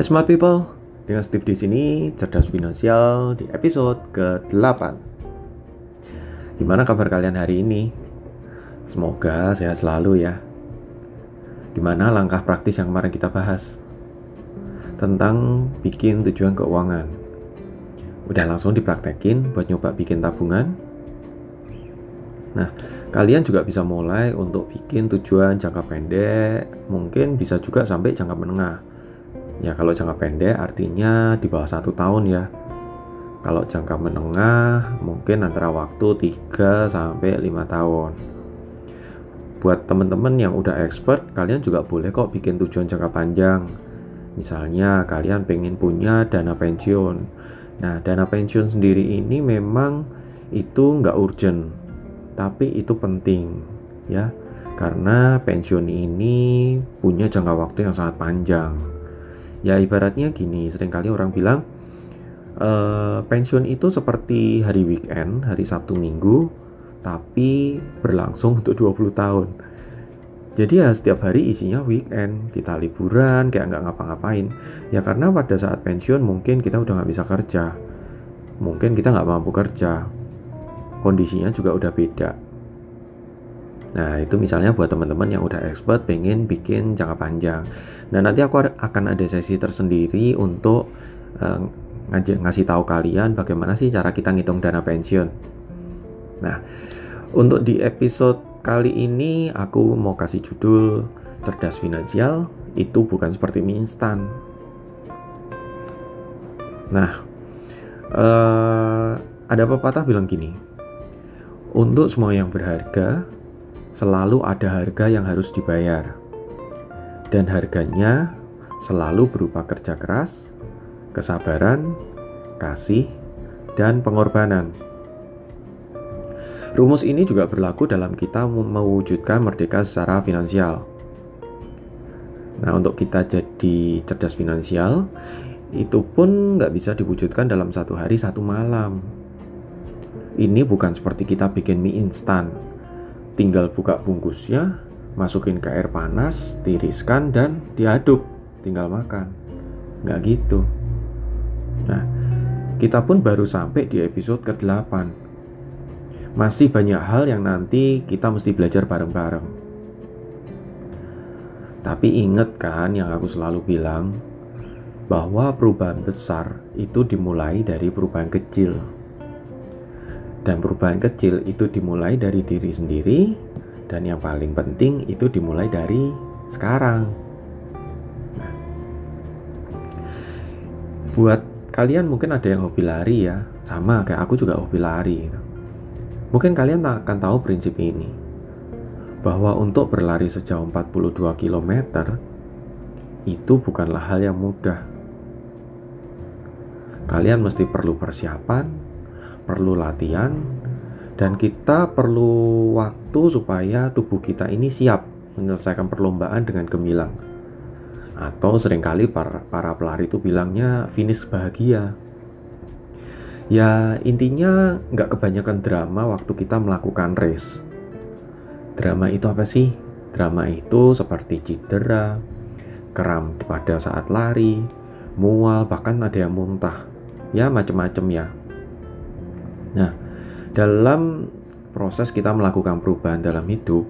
Hai smart people, dengan Steve di sini cerdas finansial di episode ke-8. Gimana kabar kalian hari ini? Semoga sehat selalu ya. Gimana langkah praktis yang kemarin kita bahas? Tentang bikin tujuan keuangan. Udah langsung dipraktekin buat nyoba bikin tabungan? Nah, kalian juga bisa mulai untuk bikin tujuan jangka pendek, mungkin bisa juga sampai jangka menengah Ya kalau jangka pendek artinya di bawah satu tahun ya. Kalau jangka menengah mungkin antara waktu 3 sampai 5 tahun. Buat teman-teman yang udah expert, kalian juga boleh kok bikin tujuan jangka panjang. Misalnya kalian pengen punya dana pensiun. Nah, dana pensiun sendiri ini memang itu nggak urgent, tapi itu penting ya. Karena pensiun ini punya jangka waktu yang sangat panjang Ya ibaratnya gini, sering kali orang bilang e, pensiun itu seperti hari weekend, hari Sabtu Minggu, tapi berlangsung untuk 20 tahun. Jadi ya setiap hari isinya weekend, kita liburan, kayak nggak ngapa-ngapain. Ya karena pada saat pensiun mungkin kita udah nggak bisa kerja, mungkin kita nggak mampu kerja, kondisinya juga udah beda. Nah, itu misalnya buat teman-teman yang udah expert pengen bikin jangka panjang. Nah, nanti aku akan ada sesi tersendiri untuk uh, ngasih tahu kalian bagaimana sih cara kita ngitung dana pensiun. Nah, untuk di episode kali ini aku mau kasih judul cerdas finansial itu bukan seperti mie instan. Nah, uh, ada pepatah bilang gini, untuk semua yang berharga, selalu ada harga yang harus dibayar. Dan harganya selalu berupa kerja keras, kesabaran, kasih, dan pengorbanan. Rumus ini juga berlaku dalam kita mewujudkan merdeka secara finansial. Nah, untuk kita jadi cerdas finansial, itu pun nggak bisa diwujudkan dalam satu hari satu malam. Ini bukan seperti kita bikin mie instan, tinggal buka bungkusnya, masukin ke air panas, tiriskan dan diaduk, tinggal makan. Nggak gitu. Nah, kita pun baru sampai di episode ke-8. Masih banyak hal yang nanti kita mesti belajar bareng-bareng. Tapi inget kan yang aku selalu bilang, bahwa perubahan besar itu dimulai dari perubahan kecil. Dan perubahan kecil itu dimulai dari diri sendiri dan yang paling penting itu dimulai dari sekarang. Nah, buat kalian mungkin ada yang hobi lari ya, sama kayak aku juga hobi lari. Mungkin kalian akan tahu prinsip ini bahwa untuk berlari sejauh 42 km itu bukanlah hal yang mudah. Kalian mesti perlu persiapan, perlu latihan dan kita perlu waktu supaya tubuh kita ini siap menyelesaikan perlombaan dengan gemilang. Atau sering kali para, para pelari itu bilangnya finish bahagia. Ya intinya nggak kebanyakan drama waktu kita melakukan race. Drama itu apa sih? Drama itu seperti cedera, kram pada saat lari, mual, bahkan ada yang muntah. Ya macem-macem ya. Nah, dalam proses kita melakukan perubahan dalam hidup,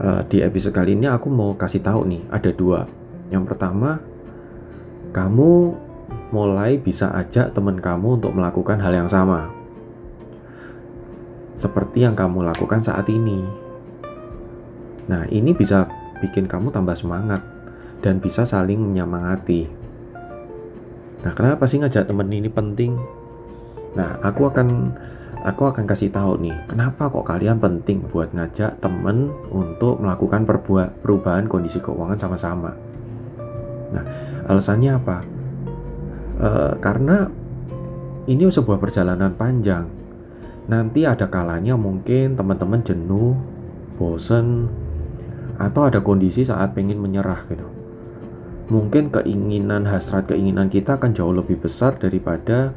uh, di episode kali ini aku mau kasih tahu nih, ada dua. Yang pertama, kamu mulai bisa ajak teman kamu untuk melakukan hal yang sama. Seperti yang kamu lakukan saat ini. Nah, ini bisa bikin kamu tambah semangat dan bisa saling menyemangati. Nah, kenapa sih ngajak temen ini penting? Nah, aku akan aku akan kasih tahu nih, kenapa kok kalian penting buat ngajak temen untuk melakukan perubahan kondisi keuangan sama-sama. Nah, alasannya apa? E, karena ini sebuah perjalanan panjang. Nanti ada kalanya mungkin teman-teman jenuh, bosen, atau ada kondisi saat pengen menyerah gitu. Mungkin keinginan hasrat keinginan kita akan jauh lebih besar daripada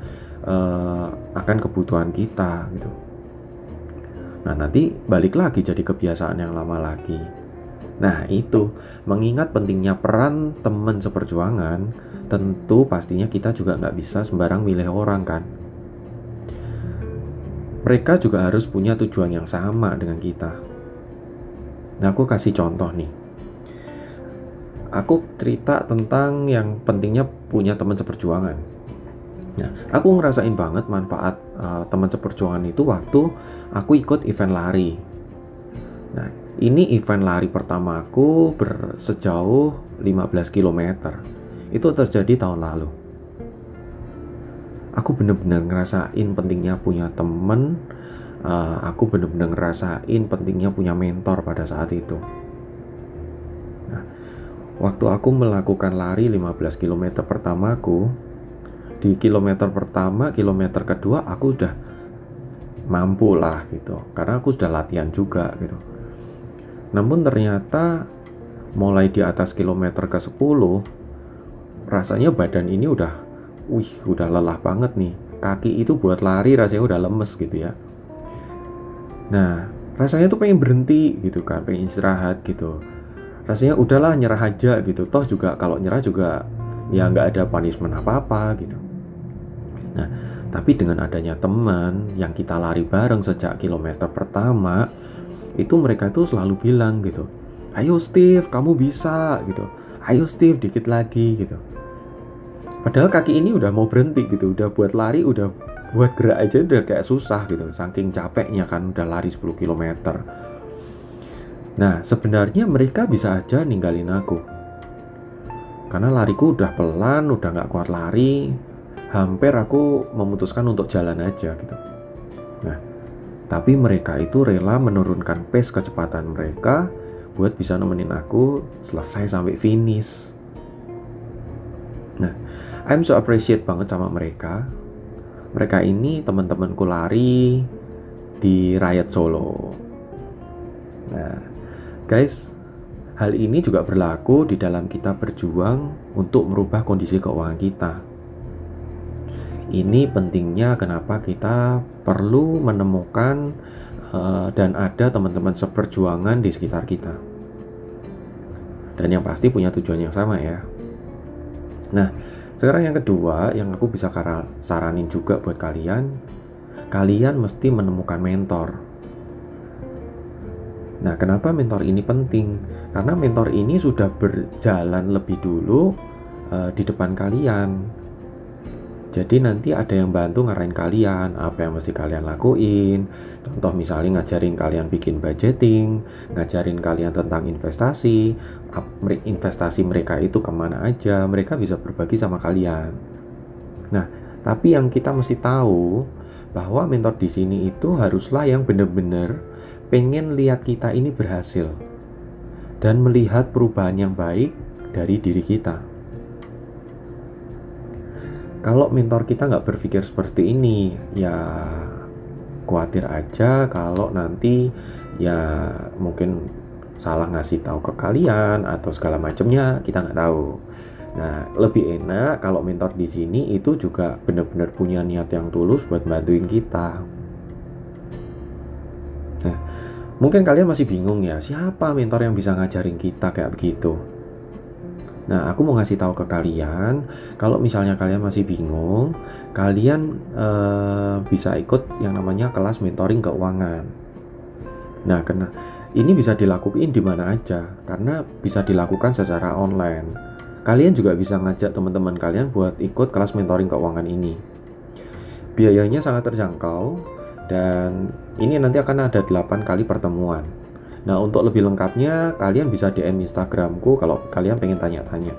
uh, akan kebutuhan kita gitu. Nah nanti balik lagi jadi kebiasaan yang lama lagi. Nah, itu mengingat pentingnya peran teman seperjuangan, tentu pastinya kita juga nggak bisa sembarang milih orang kan. Mereka juga harus punya tujuan yang sama dengan kita. Nah, aku kasih contoh nih. Aku cerita tentang yang pentingnya punya teman seperjuangan. Aku ngerasain banget manfaat uh, teman seperjuangan itu waktu aku ikut event lari. Nah, ini event lari pertama aku bersejauh 15 km. Itu terjadi tahun lalu. Aku bener-bener ngerasain pentingnya punya temen. Uh, aku bener-bener ngerasain pentingnya punya mentor pada saat itu. Nah, waktu aku melakukan lari 15 km pertamaku, di kilometer pertama, kilometer kedua aku udah mampu lah gitu. Karena aku sudah latihan juga gitu namun ternyata mulai di atas kilometer ke 10 rasanya badan ini udah wih udah lelah banget nih. Kaki itu buat lari rasanya udah lemes gitu ya. Nah, rasanya tuh pengen berhenti gitu kan, pengen istirahat gitu. Rasanya udahlah nyerah aja gitu. Toh juga kalau nyerah juga ya nggak ada punishment apa-apa gitu. Nah, tapi dengan adanya teman yang kita lari bareng sejak kilometer pertama, itu mereka itu selalu bilang gitu ayo Steve kamu bisa gitu. Ayo Steve dikit lagi gitu. Padahal kaki ini udah mau berhenti gitu udah buat lari udah buat gerak aja udah kayak susah gitu saking capeknya kan udah lari 10 km nah sebenarnya mereka bisa aja ninggalin aku. Karena lariku udah pelan udah nggak kuat lari hampir aku memutuskan untuk jalan aja gitu nah tapi mereka itu rela menurunkan pace kecepatan mereka buat bisa nemenin aku selesai sampai finish. Nah, I'm so appreciate banget sama mereka. Mereka ini teman-temanku lari di Riot Solo. Nah, guys, hal ini juga berlaku di dalam kita berjuang untuk merubah kondisi keuangan kita. Ini pentingnya kenapa kita perlu menemukan uh, dan ada teman-teman seperjuangan di sekitar kita. Dan yang pasti punya tujuan yang sama ya. Nah, sekarang yang kedua yang aku bisa saranin juga buat kalian, kalian mesti menemukan mentor. Nah, kenapa mentor ini penting? Karena mentor ini sudah berjalan lebih dulu uh, di depan kalian jadi nanti ada yang bantu ngarahin kalian apa yang mesti kalian lakuin. Contoh misalnya ngajarin kalian bikin budgeting, ngajarin kalian tentang investasi, investasi mereka itu ke mana aja, mereka bisa berbagi sama kalian. Nah, tapi yang kita mesti tahu bahwa mentor di sini itu haruslah yang benar-benar pengen lihat kita ini berhasil dan melihat perubahan yang baik dari diri kita kalau mentor kita nggak berpikir seperti ini ya khawatir aja kalau nanti ya mungkin salah ngasih tahu ke kalian atau segala macamnya kita nggak tahu. Nah lebih enak kalau mentor di sini itu juga benar-benar punya niat yang tulus buat bantuin kita. Nah mungkin kalian masih bingung ya siapa mentor yang bisa ngajarin kita kayak begitu. Nah, aku mau ngasih tahu ke kalian, kalau misalnya kalian masih bingung, kalian uh, bisa ikut yang namanya kelas mentoring keuangan. Nah, karena ini bisa dilakukan di mana aja, karena bisa dilakukan secara online. Kalian juga bisa ngajak teman-teman kalian buat ikut kelas mentoring keuangan ini. Biayanya sangat terjangkau dan ini nanti akan ada 8 kali pertemuan. Nah, untuk lebih lengkapnya, kalian bisa DM Instagramku kalau kalian pengen tanya-tanya.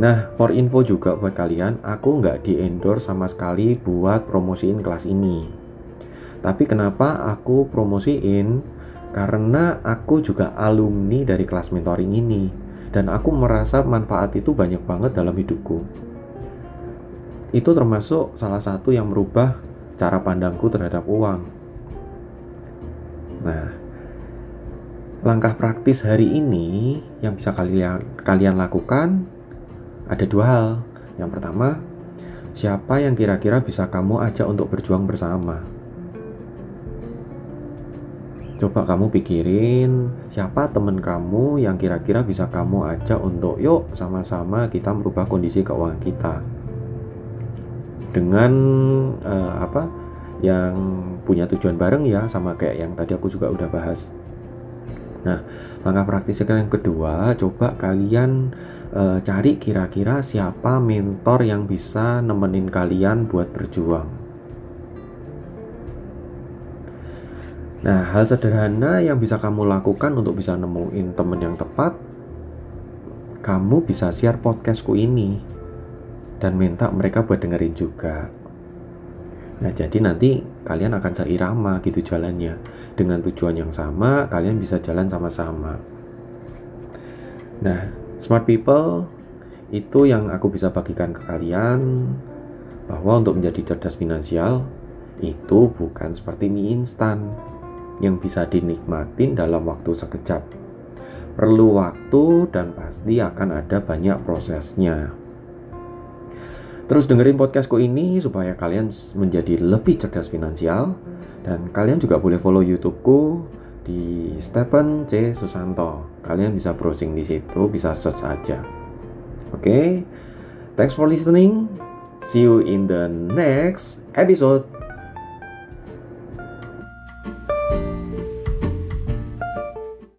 Nah, for info juga buat kalian, aku nggak di endorse sama sekali buat promosiin kelas ini. Tapi kenapa aku promosiin? Karena aku juga alumni dari kelas mentoring ini. Dan aku merasa manfaat itu banyak banget dalam hidupku. Itu termasuk salah satu yang merubah cara pandangku terhadap uang. Nah, langkah praktis hari ini yang bisa kalian kalian lakukan ada dua hal. Yang pertama, siapa yang kira-kira bisa kamu ajak untuk berjuang bersama? Coba kamu pikirin siapa teman kamu yang kira-kira bisa kamu ajak untuk yuk sama-sama kita merubah kondisi keuangan kita. Dengan uh, apa? Yang punya tujuan bareng ya sama kayak yang tadi aku juga udah bahas. Nah, langkah praktis yang kedua, coba kalian uh, cari kira-kira siapa mentor yang bisa nemenin kalian buat berjuang Nah, hal sederhana yang bisa kamu lakukan untuk bisa nemuin temen yang tepat, kamu bisa share podcastku ini dan minta mereka buat dengerin juga. Nah, jadi nanti kalian akan seirama gitu jalannya. Dengan tujuan yang sama, kalian bisa jalan sama-sama. Nah, smart people itu yang aku bisa bagikan ke kalian bahwa untuk menjadi cerdas finansial itu bukan seperti mie instan yang bisa dinikmatin dalam waktu sekejap. Perlu waktu dan pasti akan ada banyak prosesnya. Terus dengerin podcastku ini supaya kalian menjadi lebih cerdas finansial dan kalian juga boleh follow YouTubeku di Stephen C Susanto. Kalian bisa browsing di situ, bisa search aja. Oke. Okay? Thanks for listening. See you in the next episode.